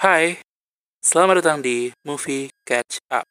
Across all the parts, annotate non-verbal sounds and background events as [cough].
Hai, selamat datang di Movie Catch Up.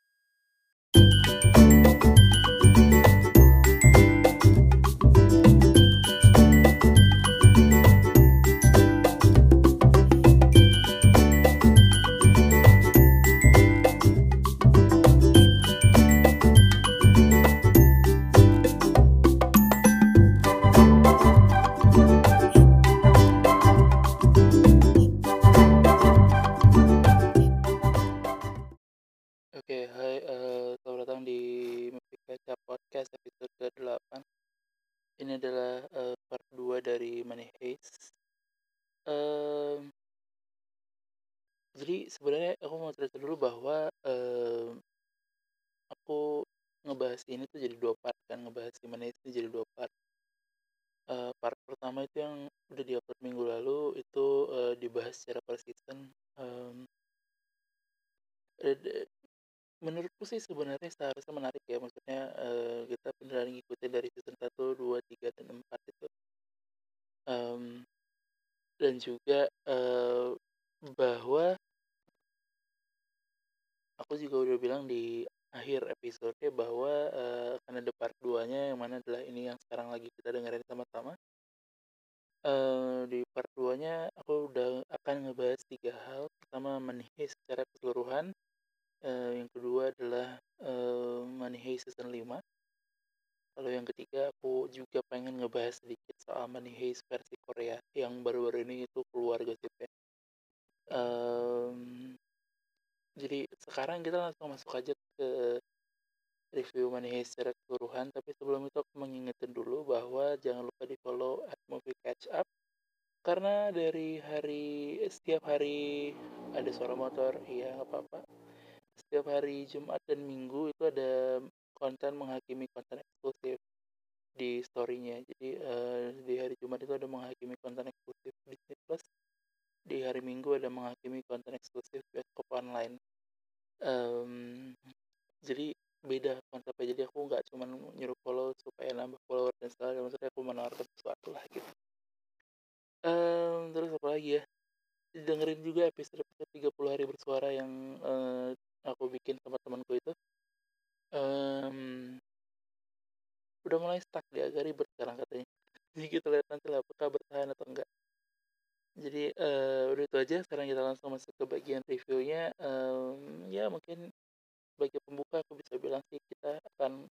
Ya maksudnya eh, kita beneran ngikutin dari season 1, 2, 3, dan 4 itu. Em, dan juga eh, bahwa aku juga udah bilang di akhir episode bahwa eh, akan ada part 2 nya yang mana adalah ini yang sekarang lagi kita dengerin sama-sama Eh, di part 2 nya aku udah akan ngebahas tiga hal pertama menihis secara keseluruhan Eh, yang kedua adalah eh, Money Heist season 5 lalu yang ketiga aku juga pengen ngebahas sedikit soal Money Heist versi Korea yang baru-baru ini itu keluar gosipnya Em, jadi sekarang kita langsung aja ke review Money secara keseluruhan tapi sebelum itu aku mengingetin dulu bahwa jangan lupa di follow at Movie Catch Up karena dari hari setiap hari ada suara motor iya nggak apa-apa. Setiap hari Jumat dan Minggu itu ada konten menghakimi konten eksklusif di storynya. Jadi eh, di hari Jumat itu ada menghakimi konten eksklusif Disney Plus di hari Minggu ada menghakimi konten eksklusif bioskop online Em, jadi beda konsepnya. Jadi aku nggak cuma nyuruh follow supaya nambah follower dan segala maksudnya aku menawarkan sesuatu lah gitu. Em, terus apa lagi ya? Dengerin juga episode episode 30 hari bersuara yang eh, aku bikin sama temanku itu. Em, udah mulai stuck dia agak ribet sekarang katanya. [laughs] Jadi kita lihat nanti lah apakah bertahan atau enggak jadi eh, udah itu aja sekarang kita langsung masuk ke bagian reviewnya Em, ya mungkin sebagai pembuka aku bisa bilang sih kita akan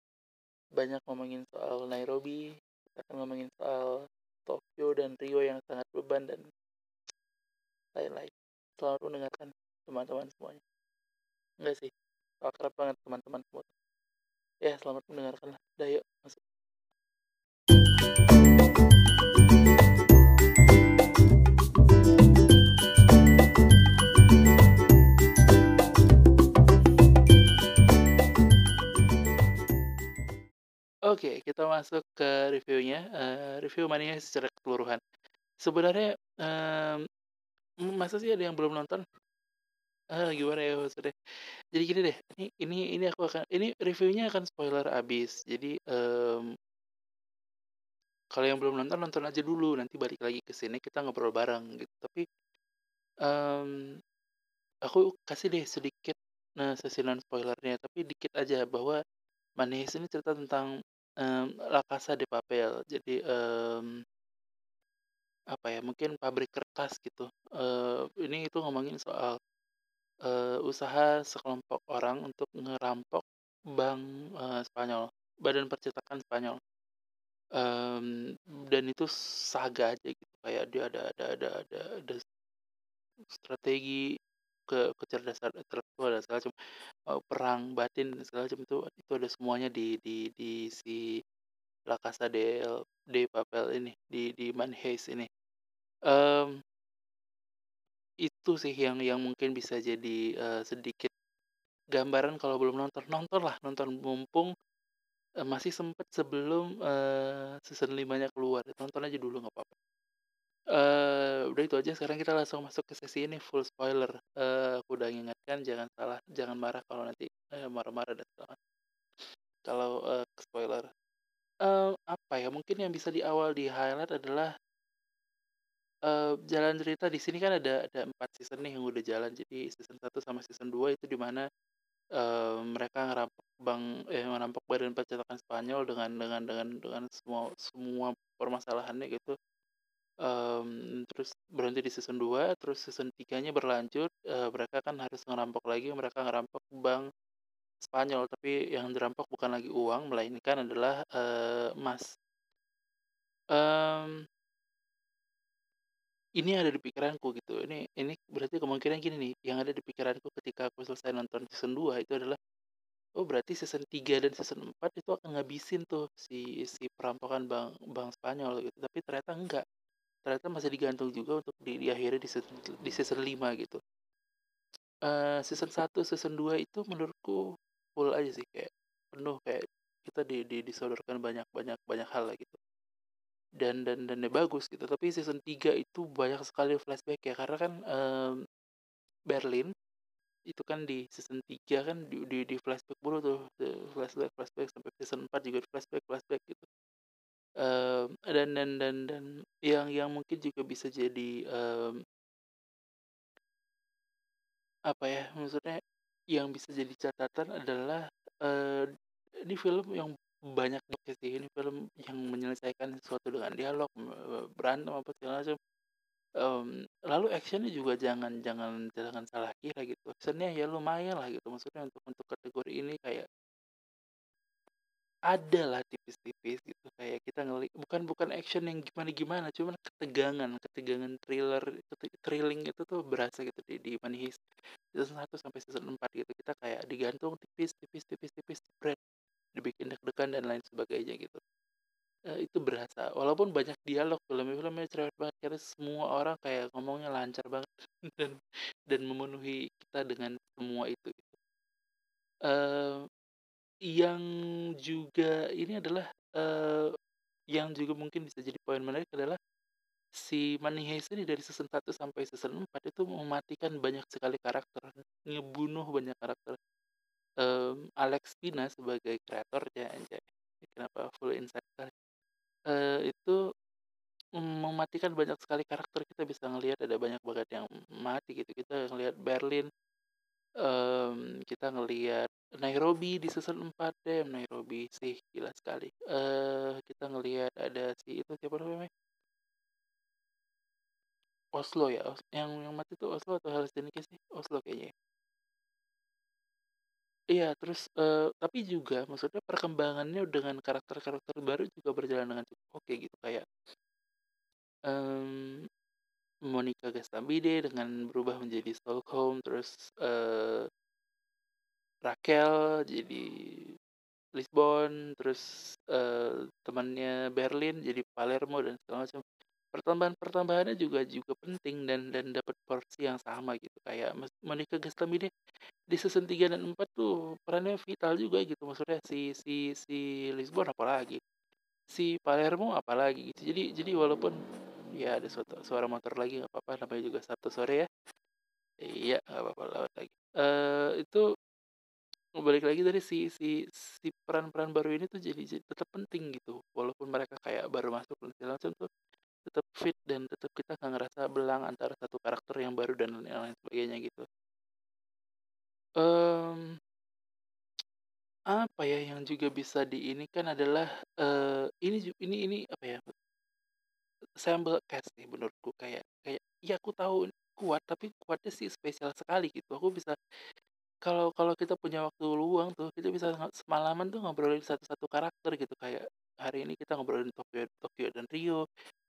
banyak ngomongin soal Nairobi kita akan ngomongin soal Tokyo dan Rio yang sangat beban dan lain-lain. Selamat mendengarkan teman-teman semuanya. Enggak sih akrab banget teman-teman semua. Ya selamat mendengarkan lah dah yuk masuk Oke, kita masuk ke reviewnya. Eh, review Mania secara keseluruhan. Sebenarnya, em, masa sih ada yang belum nonton? Ah, gimana ya maksudnya? Jadi gini deh, ini ini ini aku akan ini reviewnya akan spoiler abis. Jadi em, kalau yang belum nonton nonton aja dulu, nanti balik lagi ke sini kita ngobrol bareng gitu. Tapi em, aku kasih deh sedikit nah sesinan spoilernya, tapi dikit aja bahwa Manis ini cerita tentang em, La Casa de Papel. Jadi em, apa ya? Mungkin pabrik kertas gitu. Eh, ini itu ngomongin soal eh, usaha sekelompok orang untuk ngerampok bank eh, Spanyol, Badan Percetakan Spanyol. Em, dan itu saga aja gitu kayak dia ada ada ada ada ada strategi ke kecerdasan intelektual dan segala macam perang batin dan segala macam itu itu ada semuanya di di di si La Casa de de Papel ini di di Manheis ini. Em, itu sih yang yang mungkin bisa jadi eh, sedikit gambaran kalau belum nonton nonton lah nonton mumpung masih sempet sebelum eh, season 5 nya keluar tonton aja dulu nggak apa-apa eh udah itu aja sekarang kita langsung masuk ke sesi ini full spoiler eh aku udah ingatkan jangan salah jangan marah kalau nanti eh, marah-marah dan kalau ke spoiler Eh, apa ya mungkin yang bisa di awal di highlight adalah eee, jalan cerita di sini kan ada ada 4 season nih yang udah jalan. Jadi season 1 sama season 2 itu di mana, eee, mereka ngerampok bank eh, ngerampok Badan Percetakan Spanyol dengan dengan dengan dengan semua semua permasalahannya gitu. Mmm, terus berhenti di season 2, terus season 3-nya berlanjut, eee, mereka kan harus ngerampok lagi, mereka ngerampok bank Spanyol, tapi yang dirampok bukan lagi uang, melainkan adalah, eee, emas. Mmm ini ada di pikiranku gitu, ini ini berarti kemungkinan gini nih, yang ada di pikiranku ketika aku selesai nonton season 2 itu adalah, oh berarti season 3 dan season 4 itu akan ngabisin tuh si si perampokan bank bank Spanyol gitu, tapi ternyata enggak. Ternyata masih digantung juga untuk di diakhiri di season di season 5 gitu. Eee, season 1, season 2 itu menurutku full aja sih, kayak penuh, kayak kita di di disodorkan banyak banyak banyak hal lah gitu. Dan dan dan ya bagus gitu, tapi season 3 itu banyak sekali flashback ya, karena kan, mmm, Berlin itu kan di season 3 kan di di di flashback mulu tuh, eee, flashback flashback sampai season 4 juga flashback flashback gitu. Mmm, dan dan dan dan yang yang mungkin juga bisa jadi, mmm apa ya, maksudnya yang bisa jadi catatan adalah, eee, ini film yang banyak sih, ini film yang menyelesaikan sesuatu dengan dialog, eee, berantem apa segala macam. Mmm, lalu action-nya juga jangan jangan jangan salah kira gitu, action-nya ya lumayan lah gitu, maksudnya untuk untuk kategori ini kayak ada lah tipis-tipis ngeli bukan bukan action yang gimana-gimana, cuman ketegangan ketegangan thriller thrilling itu tuh berasa gitu di di Money season 1 sampai season 4 gitu, kita kayak digantung tipis tipis tipis tipis, jepret, dibikin deg-degan dan lain sebagainya gitu. Eee, itu berasa, walaupun banyak dialog filmnya filmnya cerewet banget, karena semua orang kayak ngomongnya lancar banget [laughs] dan dan memenuhi kita dengan semua itu gitu. Eee, yang juga ini adalah, eee, yang juga mungkin bisa jadi poin menarik adalah si Money Heist ini dari season 1 sampai season 4 itu mematikan banyak sekali karakter, ngebunuh banyak karakter. Mmm, Alex Pina sebagai kreatornya anjay, kenapa full insight sekali. Eee, itu mematikan banyak sekali karakter, kita bisa ngelihat ada banyak banget yang mati gitu, kita ngelihat Berlin, mmm, kita ngelihat Nairobi di season 4, damn Nairobi sih gila sekali. Eee, kita ngelihat ada si itu siapa namanya? Oslo ya, os yang yang mati itu Oslo atau Helsinki sih? Oslo kayaknya ya. Iya, terus, eee, tapi juga maksudnya perkembangannya dengan karakter-karakter baru juga berjalan dengan cukup oke gitu, kayak mmm, Monica Gestambide dengan berubah menjadi Stockholm, terus, eee Rachel jadi Lisbon, terus, eee, temannya Berlin jadi Palermo dan segala macam. Pertambahan-pertambahannya juga juga penting dan dan dapat porsi yang sama gitu, kayak Monica Gestambide di season 3 dan 4 tuh perannya vital juga gitu, maksudnya si si si Lisbon apalagi, si Palermo apalagi gitu. Jadi jadi walaupun ya ada suatu suara motor lagi nggak apa-apa namanya juga Sabtu sore ya. Iya, nggak apa-apa lewat lagi. Eee, itu balik lagi tadi si si si peran-peran baru ini tuh jadi jadi tetap penting gitu, walaupun mereka kayak baru masuk segala macam tuh tetap fit dan tetap kita nggak ngerasa belang antara satu karakter yang baru dan yang lain sebagainya gitu. Mmm, apa ya yang juga bisa di ini kan adalah, eee, ini ini ini apa ya, ensemble cast nih menurutku kayak kayak ya aku tahu kuat, tapi kuatnya sih spesial sekali gitu. Aku bisa kalau kalau kita punya waktu luang tuh, kita bisa semalaman tuh ngobrolin satu-satu karakter gitu, kayak hari ini kita ngobrolin Tokyo Tokyo dan Rio,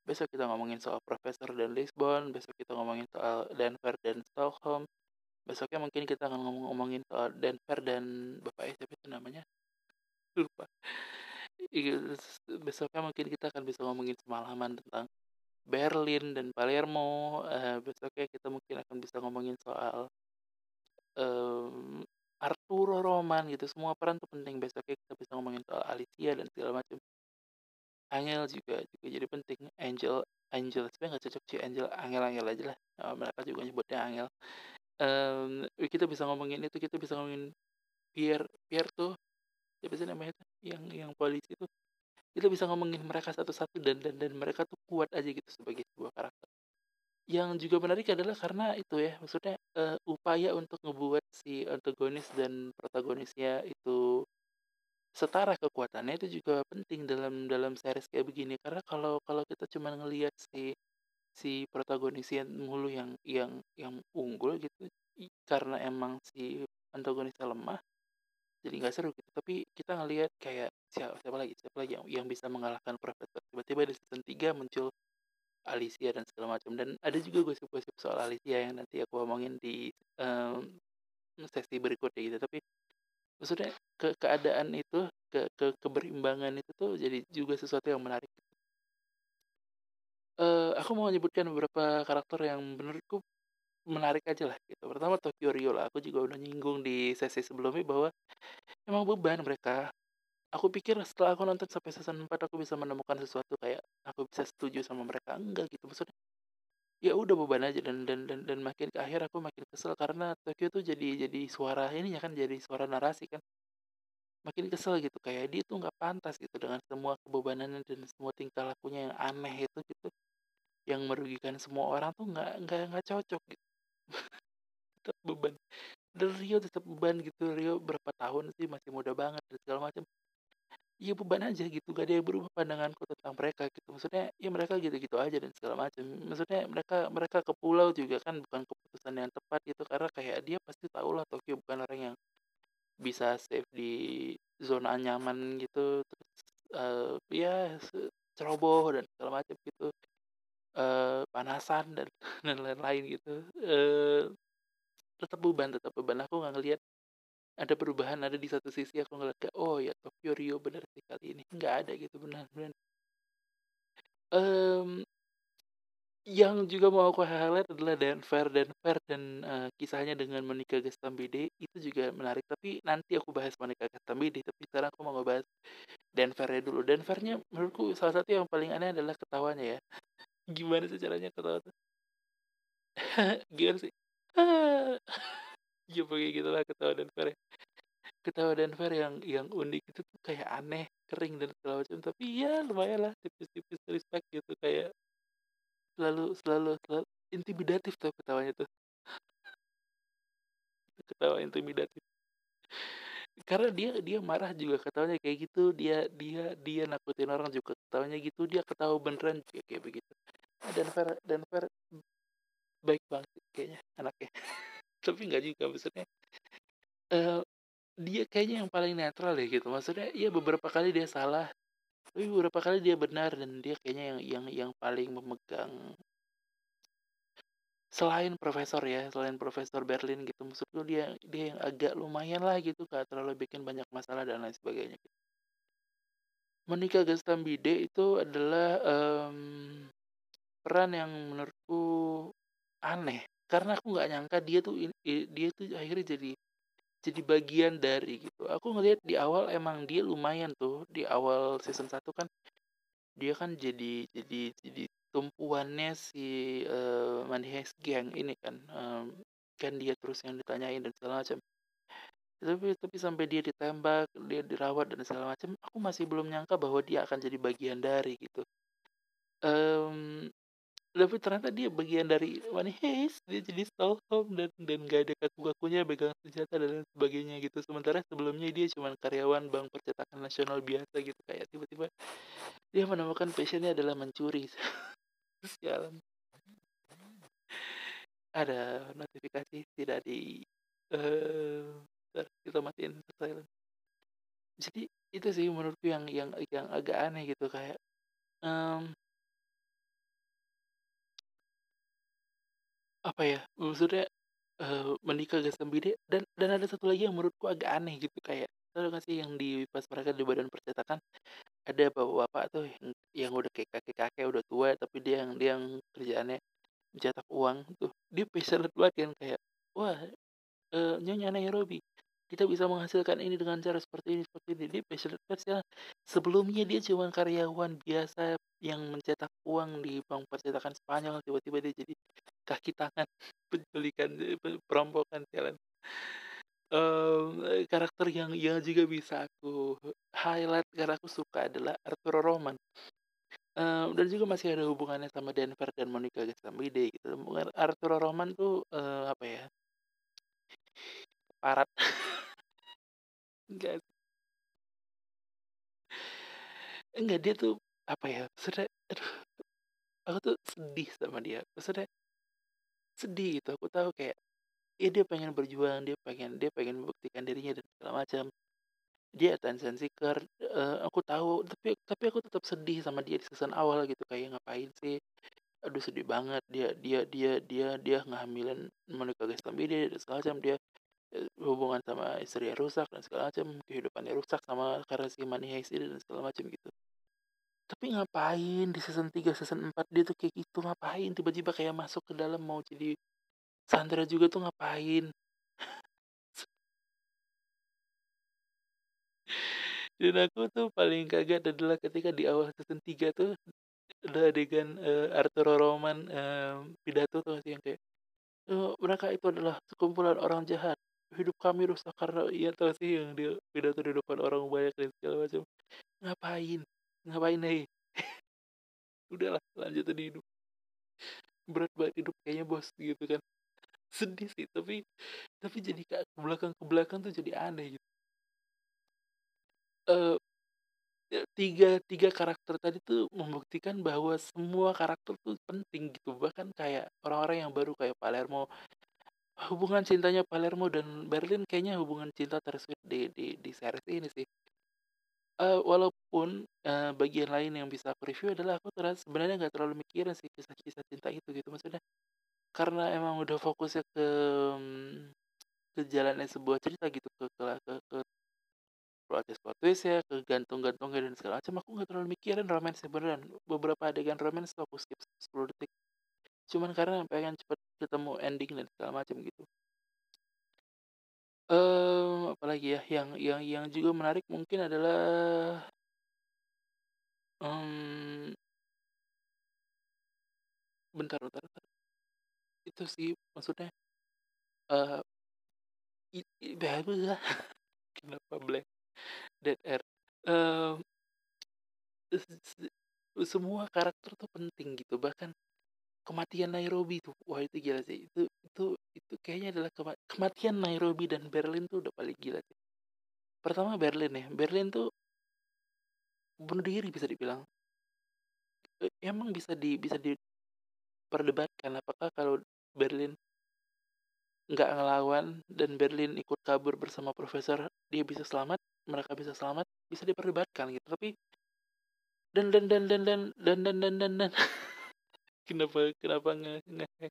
besok kita ngomongin soal Profesor dan Lisbon, besok kita ngomongin soal Denver dan Stockholm, besoknya mungkin kita akan ngomong ngomongin soal Denver dan bapaknya siapa itu namanya? [laughs] Lupa. Iya, besoknya mungkin kita akan bisa ngomongin semalaman tentang Berlin dan Palermo, eee, besoknya kita mungkin akan bisa ngomongin soal, mmm, Arturo, Roman gitu, semua peran tuh penting, besoknya kita bisa ngomongin soal Alicia dan segala macam. Angel juga juga jadi penting, Angel Angel sebenarnya nggak cocok sih. Angel, Angel-Angel aja lah, eee, mereka juga nyebutnya Angel. Mmm, kita bisa ngomongin itu, kita bisa ngomongin Pierre Pierre tuh, siapa sih namanya yang yang polisi tuh, kita bisa ngomongin mereka satu-satu dan dan dan mereka tuh kuat aja gitu sebagai sebuah karakter. Yang juga menarik adalah karena itu ya, maksudnya, eee, upaya untuk ngebuat si antagonis dan protagonisnya itu setara kekuatannya itu juga penting dalam dalam series kayak begini. Karena kalau kalau kita cuma ngelihat si si protagonisnya mulu yang yang yang unggul gitu, karena emang si antagonisnya lemah, jadi nggak seru gitu. Tapi kita ngelihat kayak siapa siapa lagi siapa lagi yang yang bisa mengalahkan Profesor, tiba-tiba di season 3 muncul Alicia dan segala macam, dan ada juga gosip-gosip soal Alicia yang nanti aku omongin di, mmm, sesi berikutnya gitu. Tapi maksudnya ke keadaan itu, ke ke keberimbangan itu tuh jadi juga sesuatu yang menarik. Eee, aku mau menyebutkan beberapa karakter yang menurutku menarik aja lah gitu. Pertama Tokyo Rio lah, aku juga udah nyinggung di sesi sebelumnya bahwa emang beban mereka. Aku pikir setelah aku nonton sampai season 4 aku bisa menemukan sesuatu kayak aku bisa setuju sama mereka, enggak gitu. Maksudnya ya udah beban aja dan dan dan dan makin ke akhir aku makin kesel karena Tokyo tuh jadi jadi suara ininya kan, jadi suara narasi kan. Makin kesel gitu, kayak dia tuh nggak pantas gitu dengan semua kebebanannya dan semua tingkah lakunya yang aneh itu gitu, yang merugikan semua orang tuh nggak nggak nggak cocok gitu. Tetep beban. Dan Rio tetap beban gitu, Rio berapa tahun sih masih muda banget dan segala macam. Ya beban aja gitu, gak ada yang berubah pandanganku tentang mereka gitu. Maksudnya ya mereka gitu-gitu aja dan segala macam. Maksudnya mereka mereka ke pulau juga kan bukan keputusan yang tepat gitu, karena kayak dia pasti tahulah Tokyo bukan orang yang bisa safe di zona nyaman gitu, terus, eee, ya ceroboh dan segala macam gitu, eee, panasan dan [laughs] dan lain-lain gitu, eee, tetap beban tetap beban. Aku nggak ngelihat ada perubahan, ada di satu sisi aku ngeliat kayak, "Oh ya Tokyo Rio bener sih kali ini." Nggak ada gitu, benar benar. Mmm, yang juga mau aku highlight adalah Denver Denver dan, eee, kisahnya dengan Monica Gestambide itu juga menarik, tapi nanti aku bahas Monica Gestambide, tapi sekarang aku mau ngebahas Denver-nya dulu. Denver-nya menurutku salah satu yang paling aneh adalah ketawanya ya. Gimana sih caranya ketawa tuh? [laughs] Gimana sih? [laughs] Ya pokoknya gitulah ketawa Denver ya. Ketawa Denver yang yang unik itu tuh kayak aneh, kering dan segala macam, tapi ya lumayanlah tipis-tipis respect gitu kayak selalu selalu selalu intimidatif tuh ketawanya tuh. Ketawa intimidatif. Karena dia dia marah juga ketawanya kayak gitu, dia dia dia nakutin orang juga ketawanya gitu, dia ketawa beneran juga kayak begitu. Denver Denver baik banget kayaknya anaknya. [laughs] Tapi nggak juga maksudnya, eee, dia kayaknya yang paling netral deh gitu, maksudnya iya beberapa kali dia salah, tapi beberapa kali dia benar dan dia kayaknya yang yang yang paling memegang selain Profesor ya, selain Profesor Berlin gitu, maksudku dia dia yang agak lumayanlah gitu, nggak terlalu bikin banyak masalah dan lain sebagainya gitu. Monica Gestambide itu adalah, mmm, peran yang menurutku aneh, karena aku nggak nyangka dia tuh dia tuh akhirnya jadi jadi bagian dari gitu. Aku ngelihat di awal emang dia lumayan tuh, di awal season 1 kan dia kan jadi jadi jadi tumpuannya si, Money Heist Gang ini kan, mmm, kan dia terus yang ditanyain dan segala macam. Tapi tapi sampai dia ditembak, dia dirawat dan segala macam, aku masih belum nyangka bahwa dia akan jadi bagian dari gitu. Mmm, tapi ternyata dia bagian dari Heist, dia jadi Stockholm dan dan nggak ada kaku-kakunya pegang senjata dan sebagainya gitu. Sementara sebelumnya dia cuman karyawan bank percetakan nasional biasa gitu, kayak tiba-tiba dia menemukan passion-nya adalah mencuri. [laughs] Sialan. Ada notifikasi tidak di eee, bentar kita matiin silent. Jadi itu sih menurutku yang yang yang agak aneh gitu kayak, mmm apa ya, maksudnya, eee, Monica Gestambide dan dan ada satu lagi yang menurutku agak aneh gitu, kayak nggak sih yang di pas mereka di badan percetakan, ada bapak-bapak tuh yang udah kayak kakek-kakek, udah tua, tapi dia yang dia yang kerjaannya mencetak uang tuh, dia passionate banget kan kayak, "Wah, eee, Nyonya Nairobi, kita bisa menghasilkan ini dengan cara seperti ini seperti ini." Dia passionate banget sia sebelumnya dia cuman karyawan biasa yang mencetak uang di bank percetakan Spanyol, tiba-tiba dia jadi kaki tangan [laughs] penculikan, perampokan, sialan. Mmm, karakter yang yang juga bisa aku highlight karena aku suka adalah Arturo Roman. Eee, dan juga masih ada hubungannya sama Denver dan Monica Gestambide gitu. Arturo Roman tuh, eee, apa ya Parat. [laughs] Enggak. Enggak, dia tuh, apa ya, aduh, aku tuh sedih sama dia. Maksudnya sedih gitu, aku tahu kayak, ya dia pengen berjuang, dia pengen dia pengen membuktikan dirinya dan segala macam. Dia attention seeker, eee, aku tahu, tapi tapi aku tetap sedih sama dia di season awal gitu, kayak ngapain sih, aduh sedih banget. Dia dia dia dia dia ngehamilin Monica Gestambide dan segala macam, dia, eee, hubungan sama istrinya rusak dan segala macam, kehidupannya rusak sama karena si Money Heist dan segala macam gitu. Tapi ngapain di season 3, season 4 dia tuh kayak gitu, ngapain tiba-tiba kayak masuk ke dalam mau jadi Sandra juga tuh ngapain? Dan aku tuh paling kaget adalah ketika di awal season 3 tuh, ada adegan, eee, Arturo Roman, mmm, pidato tuh yang kayak, eee, "Mereka itu adalah sekumpulan orang jahat, hidup kami rusak karena" iya tahu sih yang dia pidato di depan orang banyak dan segala macam. Ngapain? Ngapain, hei? [laughs] Udahlah lanjutin hidup. Berat banget hidup kayaknya, Bos, gitu kan. Sedih sih, tapi tapi jadi ke belakang ke belakang tuh jadi aneh gitu. Ya tiga tiga karakter tadi tuh membuktikan bahwa semua karakter tuh penting gitu, bahkan kayak orang-orang yang baru kayak Palermo, hubungan cintanya Palermo dan Berlin kayaknya hubungan cinta tersweet di di di series ini sih. Eee, walaupun, eee, bagian lain yang bisa aku review adalah aku ternyata sebenarnya nggak terlalu mikirin sih kisah-kisah cinta itu gitu, maksudnya karena emang udah fokusnya ke, mmm, ke jalannya sebuah cerita gitu, ke ke ke ke plot twist ya, ke gantung-gantungnya dan segala macam, aku nggak terlalu mikirin romance-nya beneran. Beberapa adegan romance aku skip 10 detik. Cuman karena pengen cepet ketemu ending dan segala macam gitu. Eee, apalagi ya, yang yang yang juga menarik mungkin adalah mmm bentar bentar bentar. Itu sih maksudnya, i i [laughs] kenapa blank, dead air, eee semua karakter tuh penting gitu, bahkan kematian Nairobi tuh, wah itu gila sih, itu itu itu kayaknya adalah kema kematian Nairobi dan Berlin tuh udah paling gila sih. Pertama Berlin ya, Berlin tuh bunuh diri bisa dibilang. E emang bisa di bisa diperdebatkan apakah kalau Berlin. Nggak ngelawan dan Berlin ikut kabur bersama profesor, dia bisa selamat, mereka bisa selamat, bisa diperdebatkan gitu, tapi dan dan dan dan dan dan dan dan dan dan. [laughs] Kenapa kenapa nge nge-hack.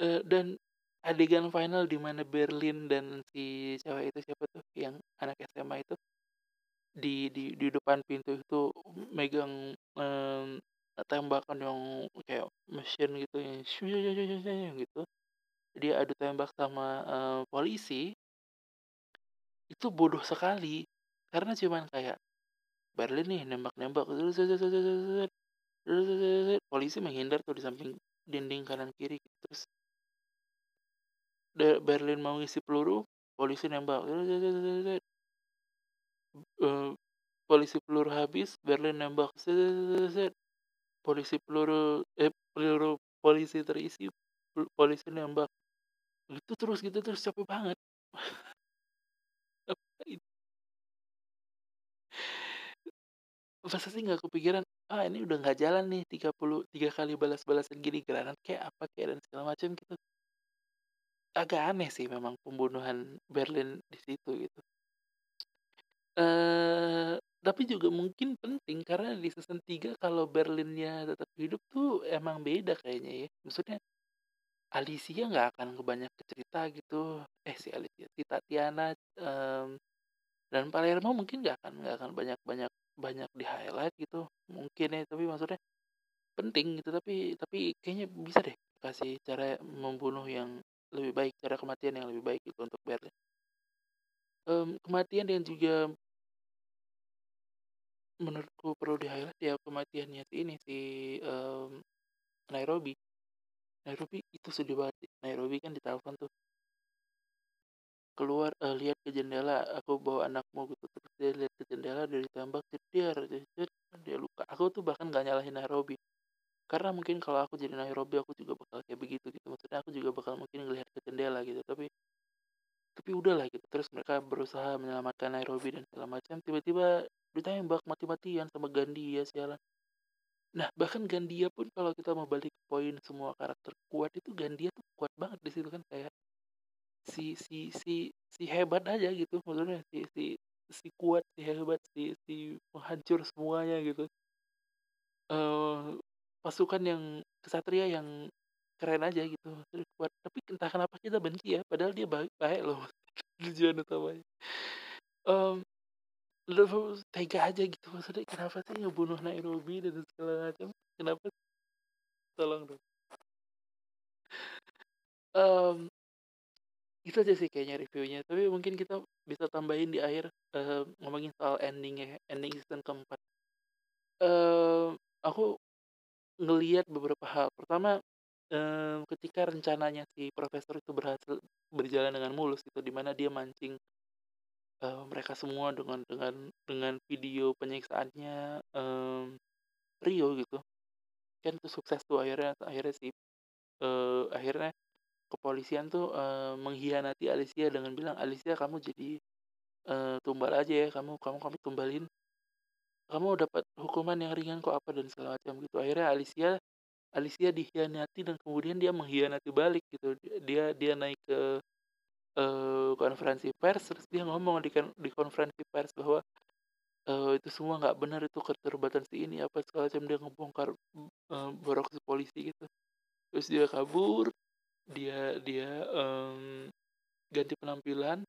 Eee, dan adegan final di mana Berlin dan si cewek itu siapa tuh, yang anak SMA itu, di di di depan pintu itu megang, mmm, tembakan yang kayak mesin gitu yang gitu, dia adu tembak sama, eee, polisi itu bodoh sekali, karena cuman kayak Berlin nih nembak-nembak, polisi menghindar tuh di samping dinding kanan kiri, terus Berlin mau ngisi peluru, polisi nembak, polisi peluru habis, Berlin nembak, polisi peluru eh, peluru polisi terisi, polisi nembak. Gitu terus gitu terus, capek banget. [laughs] Masa sih nggak kepikiran, "Ah, ini udah nggak jalan nih 30 3 kali balas-balasan gini, granat kek, apa kek, dan segala macam," gitu. Agak aneh sih memang pembunuhan Berlin di situ gitu. Eee, tapi juga mungkin penting karena di season 3 kalau Berlinnya tetap hidup tuh emang beda kayaknya ya. Maksudnya Alicia nggak akan banyak ke cerita gitu, eh si Alicia, si Tatiana, mmm, dan Palermo mungkin nggak akan nggak akan banyak banyak banyak di-highlight gitu, mungkin ya, tapi maksudnya penting gitu, tapi tapi kayaknya bisa deh kasih cara membunuh yang lebih baik, cara kematian yang lebih baik gitu untuk Berlin. Mmm, kematian yang juga menurutku perlu di-highlight ya kematiannya si ini, si, mmm, Nairobi. Nairobi itu sedih banget Nairobi kan ditelepon tuh. Keluar, eee, lihat ke jendela, aku bawa anakmu gitu, terus dia lihat ke jendela udah ditembak dia luka. Aku tuh bahkan nggak nyalahin Nairobi. Karena mungkin kalau aku jadi Nairobi aku juga bakal kayak begitu gitu. Maksudnya aku juga bakal mungkin ngelihat ke jendela gitu tapi tapi udahlah gitu. Terus mereka berusaha menyelamatkan Nairobi dan segala macam. Tiba-tiba ditembak mati-matian sama Gandhi ya sialan nah bahkan Gandia pun kalau kita mau balik ke poin semua karakter kuat itu Gandia tuh kuat banget di situ kan kayak si si si si hebat aja gitu maksudnya si si si kuat si hebat si si penghancur semuanya gitu. Uh, pasukan yang kesatria yang keren aja gitu kuat. Tapi entah kenapa kita benci ya padahal dia baik baik loh [laughs] tujuan utamanya um, lu tega aja gitu maksudnya kenapa sih ngebunuh Nairobi dan segala macam? Kenapa tolong dong. Um, itu aja sih kayaknya reviewnya tapi mungkin kita bisa tambahin di akhir uh, ngomongin soal ending ya ending season keempat. Uh, aku ngeliat beberapa hal. Pertama uh, ketika rencananya si profesor itu berhasil berjalan dengan mulus gitu di mana dia mancing uh, mereka semua dengan dengan dengan video penyiksaannya um, Rio gitu. Kan itu sukses tuh akhirnya akhirnya si uh, akhirnya kepolisian tuh uh, mengkhianati Alicia dengan bilang Alicia kamu jadi uh, tumbal aja ya kamu kamu kami tumbalin. Kamu dapat hukuman yang ringan kok apa dan segala macam gitu. Akhirnya Alicia Alicia dikhianati dan kemudian dia mengkhianati balik gitu. Dia dia naik ke uh, konferensi pers terus dia ngomong di di konferensi pers bahwa uh, itu semua nggak benar itu keterlibatan si ini apa segala macam dia ngebongkar uh, borok polisi gitu. Terus dia kabur dia dia um, ganti penampilan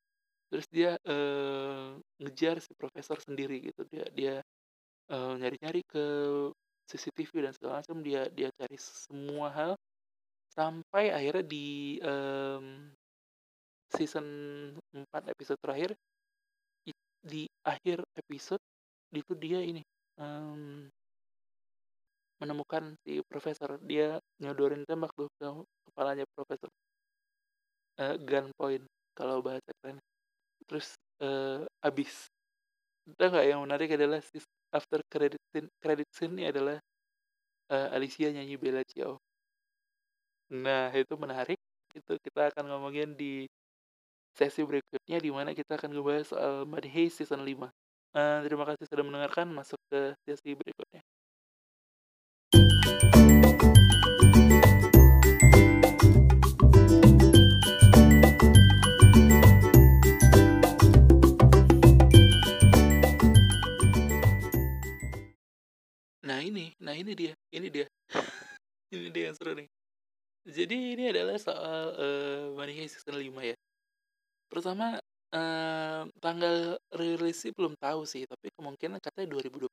terus dia uh, ngejar si profesor sendiri gitu. Dia dia uh, nyari-nyari ke CCTV dan segala macam dia dia cari semua hal sampai akhirnya di um, season 4 episode terakhir di akhir episode itu dia ini um, menemukan si profesor dia nyodorin tembak tuh ke kepalanya profesor uh, gunpoint kalau bahasa keren terus uh, abis Entah nggak yang menarik adalah after credit scene, credit scene ini adalah uh, Alicia nyanyi Bella Ciao. Nah itu menarik. Itu kita akan ngomongin di sesi berikutnya di mana kita akan ngebahas soal Money Heist season 5. Uh, terima kasih sudah mendengarkan. Masuk ke sesi berikutnya. Nah ini, nah ini dia, ini dia, [laughs] ini dia yang seru nih. Jadi ini adalah soal uh, Money Heist season 5 ya. Pertama uh, tanggal rilis sih belum tahu sih, tapi kemungkinan katanya 2021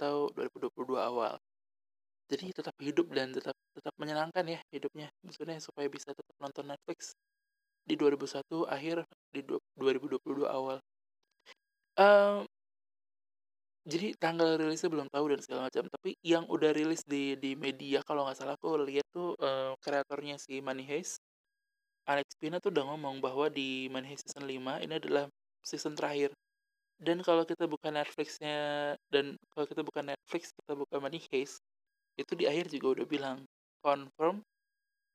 atau 2022 awal. Jadi tetap hidup dan tetap tetap menyenangkan ya hidupnya. Maksudnya supaya bisa tetap nonton Netflix di 2001 akhir di 2022 awal. Um, jadi tanggal rilisnya belum tahu dan segala macam tapi yang udah rilis di di media kalau nggak salah aku lihat tuh uh, kreatornya si Money Heist Alex Pina tuh udah ngomong bahwa di Money season 5 ini adalah season terakhir. Dan kalau kita buka Netflixnya dan kalau kita buka Netflix kita buka Money Heist itu di akhir juga udah bilang confirm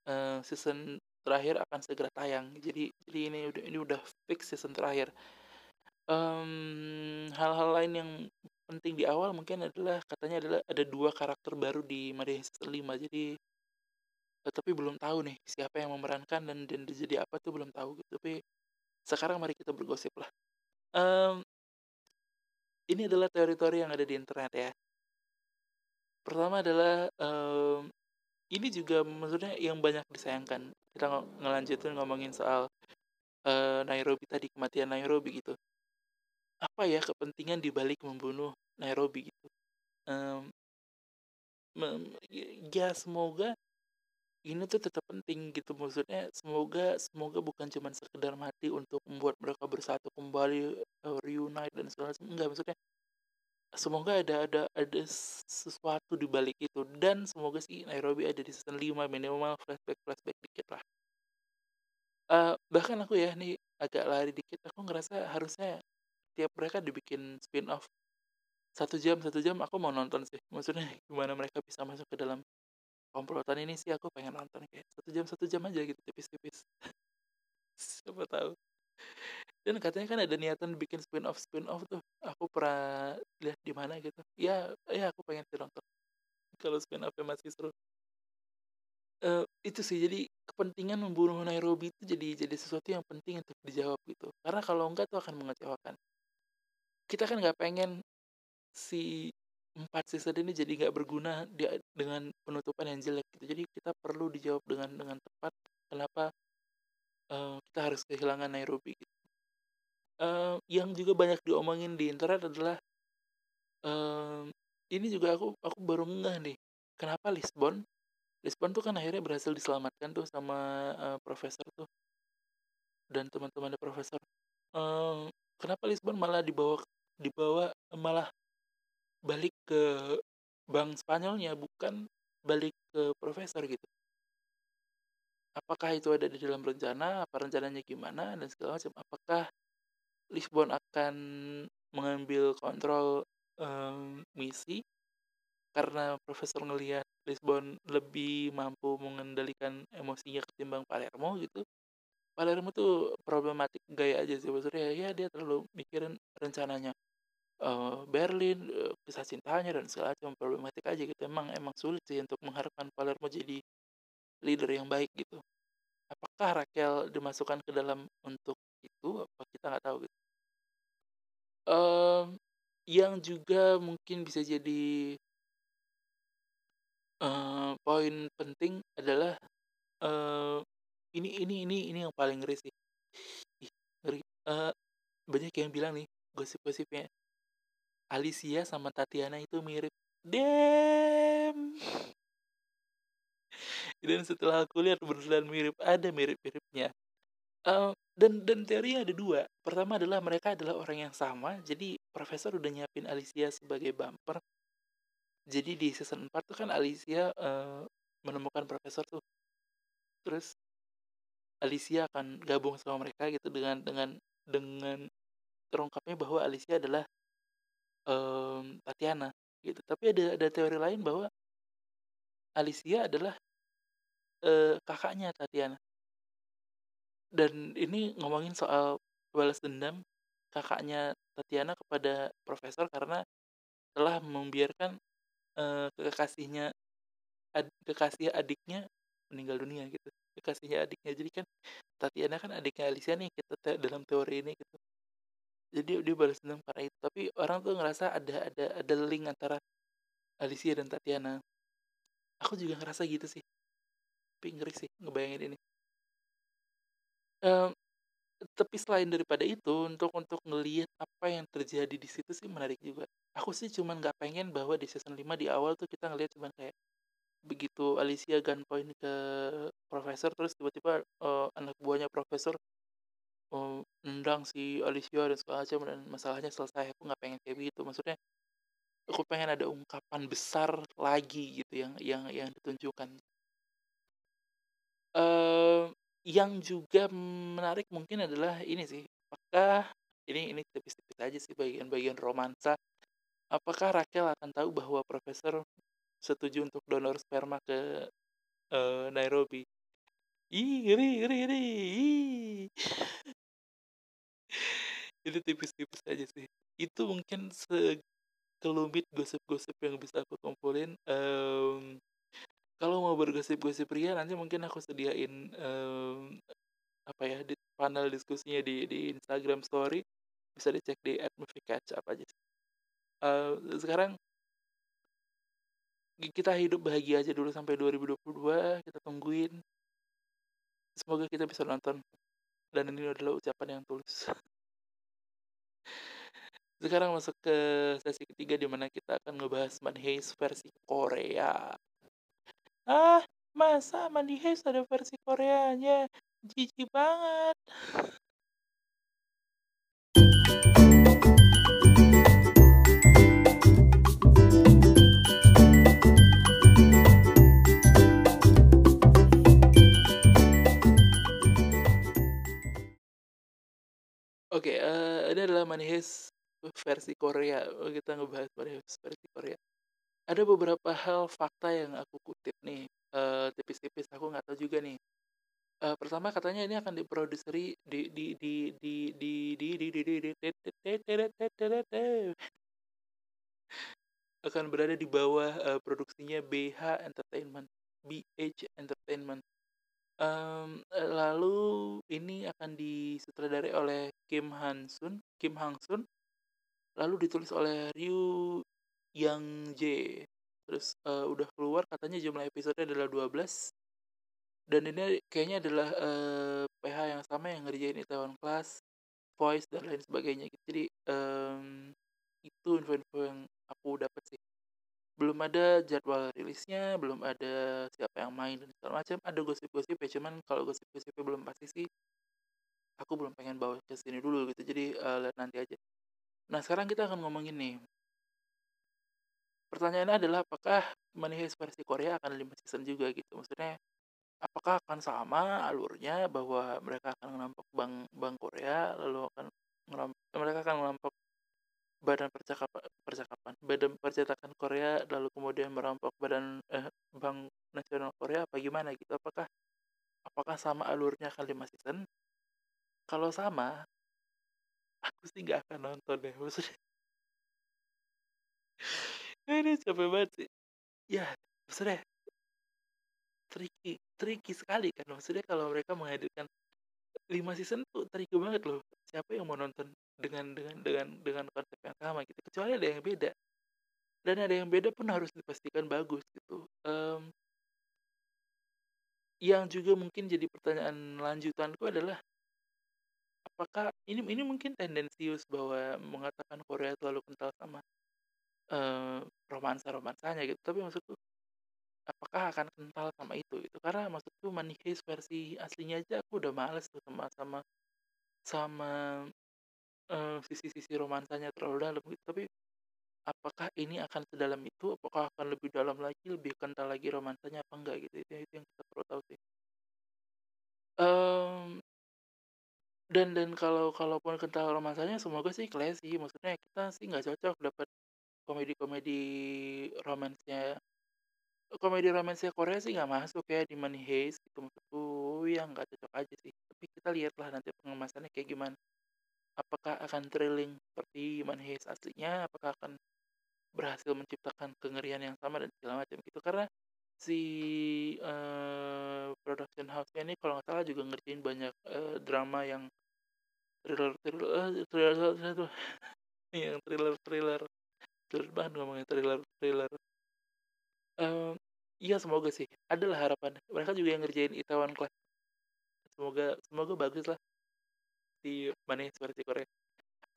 uh, season terakhir akan segera tayang. Jadi jadi ini udah ini udah fix season terakhir. Um, hal-hal lain yang penting di awal mungkin adalah katanya adalah ada dua karakter baru di Maria Season 5 jadi tapi belum tahu nih siapa yang memerankan dan dan jadi apa tuh belum tahu gitu. tapi sekarang mari kita bergosip lah. Um, ini adalah teori-teori yang ada di internet ya. Pertama adalah um, ini juga maksudnya yang banyak disayangkan. Kita ng ngelanjutin ngomongin soal uh, Nairobi tadi kematian Nairobi gitu. Apa ya kepentingan dibalik membunuh Nairobi gitu? Um, ya semoga ini tuh tetap penting gitu maksudnya semoga semoga bukan cuma sekedar mati untuk membuat mereka bersatu kembali uh, reunite dan segala macam enggak maksudnya semoga ada ada ada sesuatu di balik itu. Dan semoga sih Nairobi ada di season 5 minimal flashback flashback dikit lah. Uh, bahkan aku ya nih agak lari dikit aku ngerasa harusnya tiap mereka dibikin spin off satu jam satu jam aku mau nonton sih. Maksudnya [laughs] gimana mereka bisa masuk ke dalam komplotan ini sih aku pengen nonton kayak satu jam satu jam aja gitu tipis-tipis. [laughs] Siapa tahu. Dan katanya kan ada niatan bikin spin off spin off tuh. Aku pernah lihat di mana gitu. Ya ya aku pengen sih nonton. Kalau spin offnya masih seru. Uh, itu sih. Jadi kepentingan membunuh Nairobi itu jadi jadi sesuatu yang penting untuk dijawab gitu. Karena kalau enggak tuh akan mengecewakan. Kita kan nggak pengen si empat season ini jadi nggak berguna dia dengan penutupan yang jelek gitu. Jadi kita perlu dijawab dengan dengan tepat kenapa uh, kita harus kehilangan Nairobi gitu. Uh, yang juga banyak diomongin di internet adalah uh, ini juga aku aku baru ngeh nih kenapa Lisbon? Lisbon tuh kan akhirnya berhasil diselamatkan tuh sama uh, profesor tuh dan teman-temannya profesor. Uh, kenapa Lisbon malah dibawa dibawa malah balik ke bank Spanyolnya bukan balik ke profesor gitu. Apakah itu ada di dalam rencana? Apa rencananya gimana? Dan segala macam. Apakah Lisbon akan mengambil kontrol um, misi? Karena profesor ngelihat Lisbon lebih mampu mengendalikan emosinya ketimbang Palermo gitu. Palermo tuh problematik gaya aja sih maksudnya. Ya dia terlalu mikirin rencananya uh, Berlin, uh, kisah cintanya dan segala macam problematik aja gitu. Emang emang sulit sih untuk mengharapkan Palermo jadi leader yang baik gitu. Apakah Raquel dimasukkan ke dalam untuk itu? Apa kita nggak tahu gitu. Uh, yang juga mungkin bisa jadi uh, poin penting adalah uh, ini ini ini ini yang paling ngeri sih. Ih, ngeri. Uh, banyak yang bilang nih gosip-gosipnya Alicia sama Tatiana itu mirip. Damn. [laughs] Dan setelah aku lihat beneran mirip, ada mirip-miripnya. Uh, dan dan teorinya ada dua. Pertama adalah mereka adalah orang yang sama. Jadi profesor udah nyiapin Alicia sebagai bumper. Jadi di season 4 tuh kan Alicia uh, menemukan profesor tuh. Terus Alicia akan gabung sama mereka gitu dengan dengan dengan terungkapnya bahwa Alicia adalah um, Tatiana gitu. Tapi ada ada teori lain bahwa Alicia adalah uh, kakaknya Tatiana. Dan ini ngomongin soal balas dendam kakaknya Tatiana kepada profesor karena telah membiarkan uh, kekasihnya ad, kekasih adiknya meninggal dunia gitu kekasihnya adiknya jadi kan Tatiana kan adiknya Alicia nih kita te dalam teori ini gitu jadi dia balas dendam karena itu. Tapi orang tuh ngerasa ada ada ada link antara Alicia dan Tatiana. Aku juga ngerasa gitu sih. Tapi ngeri sih ngebayangin ini. Um, tapi selain daripada itu untuk untuk ngelihat apa yang terjadi di situ sih menarik juga. Aku sih cuman nggak pengen bahwa di season 5 di awal tuh kita ngelihat cuman kayak begitu Alicia gunpoint ke profesor terus tiba-tiba uh, anak buahnya profesor nendang si Alicia dan segala macam dan masalahnya selesai aku nggak pengen kayak gitu maksudnya aku pengen ada ungkapan besar lagi gitu yang yang yang ditunjukkan. Uh, yang juga menarik mungkin adalah ini sih apakah ini ini tipis-tipis aja sih bagian-bagian romansa. Apakah Raquel akan tahu bahwa profesor setuju untuk donor sperma ke uh, Nairobi? Ih, ngeri, ngeri, ngeri. Itu tipis-tipis aja sih. Itu mungkin sekelumit gosip-gosip yang bisa aku kumpulin. Um, kalau mau bergosip-gosip pria nanti mungkin aku sediain um, apa ya di panel diskusinya di di Instagram Story bisa dicek di @moviecatch apa aja. Uh, sekarang kita hidup bahagia aja dulu sampai 2022 kita tungguin Semoga kita bisa nonton. Dan ini adalah ucapan yang tulus. [laughs] Sekarang masuk ke sesi ketiga di mana kita akan ngebahas Money Heist versi Korea. Ah, masa Money Heist ada versi Koreanya? Jijik banget. Oke, okay, uh, eh, ini adalah Money Heist versi Korea, oh kita ngebahas versi Korea. Ada beberapa hal fakta yang aku kutip nih, uh, tipis-tipis aku nggak tahu juga nih. Uh, pertama katanya ini akan diproduseri di di di di di di di di di di akan berada di bawah uh, produksinya BH Entertainment, BH Entertainment. Um, lalu ini akan disutradarai oleh Kim Han Sun, Kim Hang Sun, lalu ditulis oleh Ryu Yang Jae. Terus uh, udah keluar katanya jumlah episode adalah 12 dan ini kayaknya adalah uh, PH yang sama yang ngerjain Itaewon Class, Voice dan lain sebagainya. Jadi um, itu info-info yang aku dapat sih belum ada jadwal rilisnya, belum ada siapa yang main dan segala macam. Ada gosip-gosip ya, cuman kalau gosip-gosipnya belum pasti sih, aku belum pengen bawa ke sini dulu gitu. Jadi uh, lihat nanti aja. Nah sekarang kita akan ngomongin nih. Pertanyaannya adalah apakah Money versi Korea akan lima season juga gitu. Maksudnya apakah akan sama alurnya bahwa mereka akan ngerampok bank bank Korea lalu akan ngerampok, mereka akan ngerampok Badan Percakapan Percakapan Badan Percetakan Korea lalu kemudian merampok Badan eh, Bank Nasional Korea apa gimana gitu? Apakah apakah sama alurnya kali lima season kalau sama aku sih nggak akan nonton deh maksudnya. [laughs] Ini capek banget sih. Ya maksudnya tricky tricky sekali kan maksudnya kalau mereka menghadirkan lima season tuh tricky banget loh. Siapa yang mau nonton dengan dengan dengan dengan konsep yang sama gitu? Kecuali ada yang beda. Dan ada yang beda pun harus dipastikan bagus gitu. Um, yang juga mungkin jadi pertanyaan lanjutanku adalah apakah ini ini mungkin tendensius bahwa mengatakan Korea terlalu kental sama uh, romansa romansanya gitu. Tapi maksudku apakah akan kental sama itu itu karena maksudku Money versi aslinya aja aku udah males tuh sama sama sama uh, sisi-sisi romansanya terlalu dalam gitu, tapi apakah ini akan sedalam itu? Apakah akan lebih dalam lagi, lebih kental lagi romansanya apa enggak gitu, itu itu yang kita perlu tahu sih. Um, dan dan kalau kalaupun kental romansanya semoga sih classy, maksudnya kita sih nggak cocok dapat komedi-komedi romansnya komedi romansnya Korea sih nggak masuk ya di Money Heist gitu maksudku. Ya nggak cocok aja sih. Tapi kita lihatlah nanti pengemasannya kayak gimana. Apakah akan thrilling seperti Heist aslinya? Apakah akan berhasil menciptakan kengerian yang sama dan segala macam gitu? Karena si uh, production house-nya ini kalau nggak salah juga ngerjain banyak uh, drama yang thriller thriller uh, thriller thriller [laughs] yang thriller thriller. Thriller banget ngomongin thriller thriller. Uh, iya semoga sih. Adalah harapan. Mereka juga yang ngerjain Itaewon Class semoga semoga bagus lah. Di Money seperti Korea.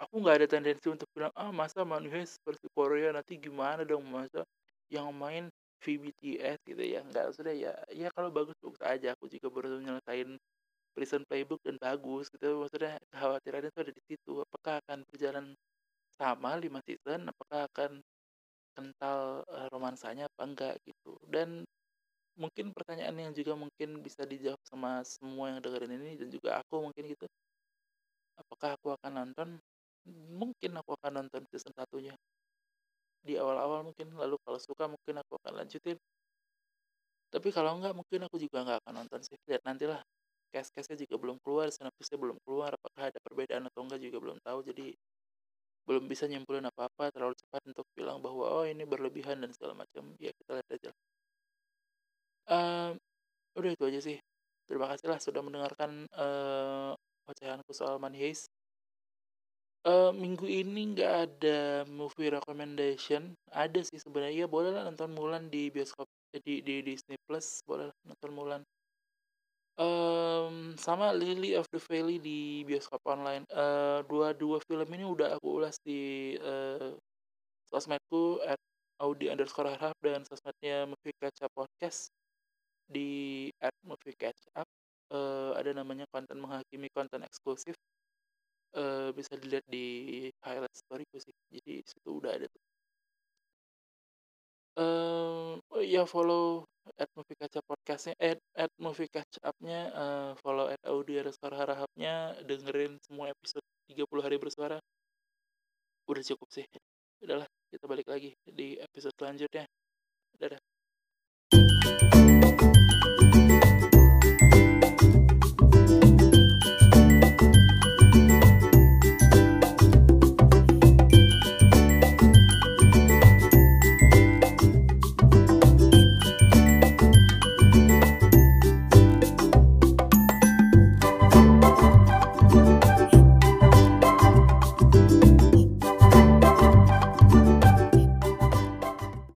Aku nggak ada tendensi untuk bilang ah masa Money seperti Korea nanti gimana dong? Masa yang main VBTS gitu ya? Nggak sudah ya ya kalau bagus bagus aja. Aku juga baru nyelesain Prison Playbook dan bagus gitu. Maksudnya kekhawatirannya itu ada di situ. Apakah akan berjalan sama lima season? Apakah akan kental uh, romansanya apa enggak gitu. Dan mungkin pertanyaan yang juga mungkin bisa dijawab sama semua yang dengerin ini dan juga aku mungkin gitu. Apakah aku akan nonton? Mungkin aku akan nonton season satunya. Di awal-awal mungkin lalu kalau suka mungkin aku akan lanjutin. Tapi kalau enggak mungkin aku juga enggak akan nonton sih. Lihat nantilah. Case-case-nya juga belum keluar sinopsisnya belum keluar. Apakah ada perbedaan atau enggak juga belum tahu. Jadi belum bisa nyimpulin apa-apa terlalu cepat untuk bilang bahwa oh ini berlebihan dan segala macam ya kita lihat aja um, udah itu aja sih terima kasih lah sudah mendengarkan uh, ocehanku soal Heist. Uh, minggu ini nggak ada movie recommendation. Ada sih sebenarnya. boleh lah nonton Mulan di bioskop eh, di di Disney Plus. Boleh lah nonton Mulan. Um, sama Lily of the Valley di bioskop online. Uh, dua-dua film ini udah aku ulas di uh, sosmedku at Audi underscore harap dan sosmednya Movie Catch Up Podcast di at Movie Catch Up. Uh, ada namanya konten menghakimi konten eksklusif. Uh, bisa dilihat di highlight storyku sih. Jadi situ udah ada tuh. Uh, oh ya follow at movie kaca podcastnya at, at movie catch upnya uh, follow at audio underscore harahapnya dengerin semua episode 30 hari bersuara. Udah cukup sih. Udahlah kita balik lagi di episode selanjutnya. Dadah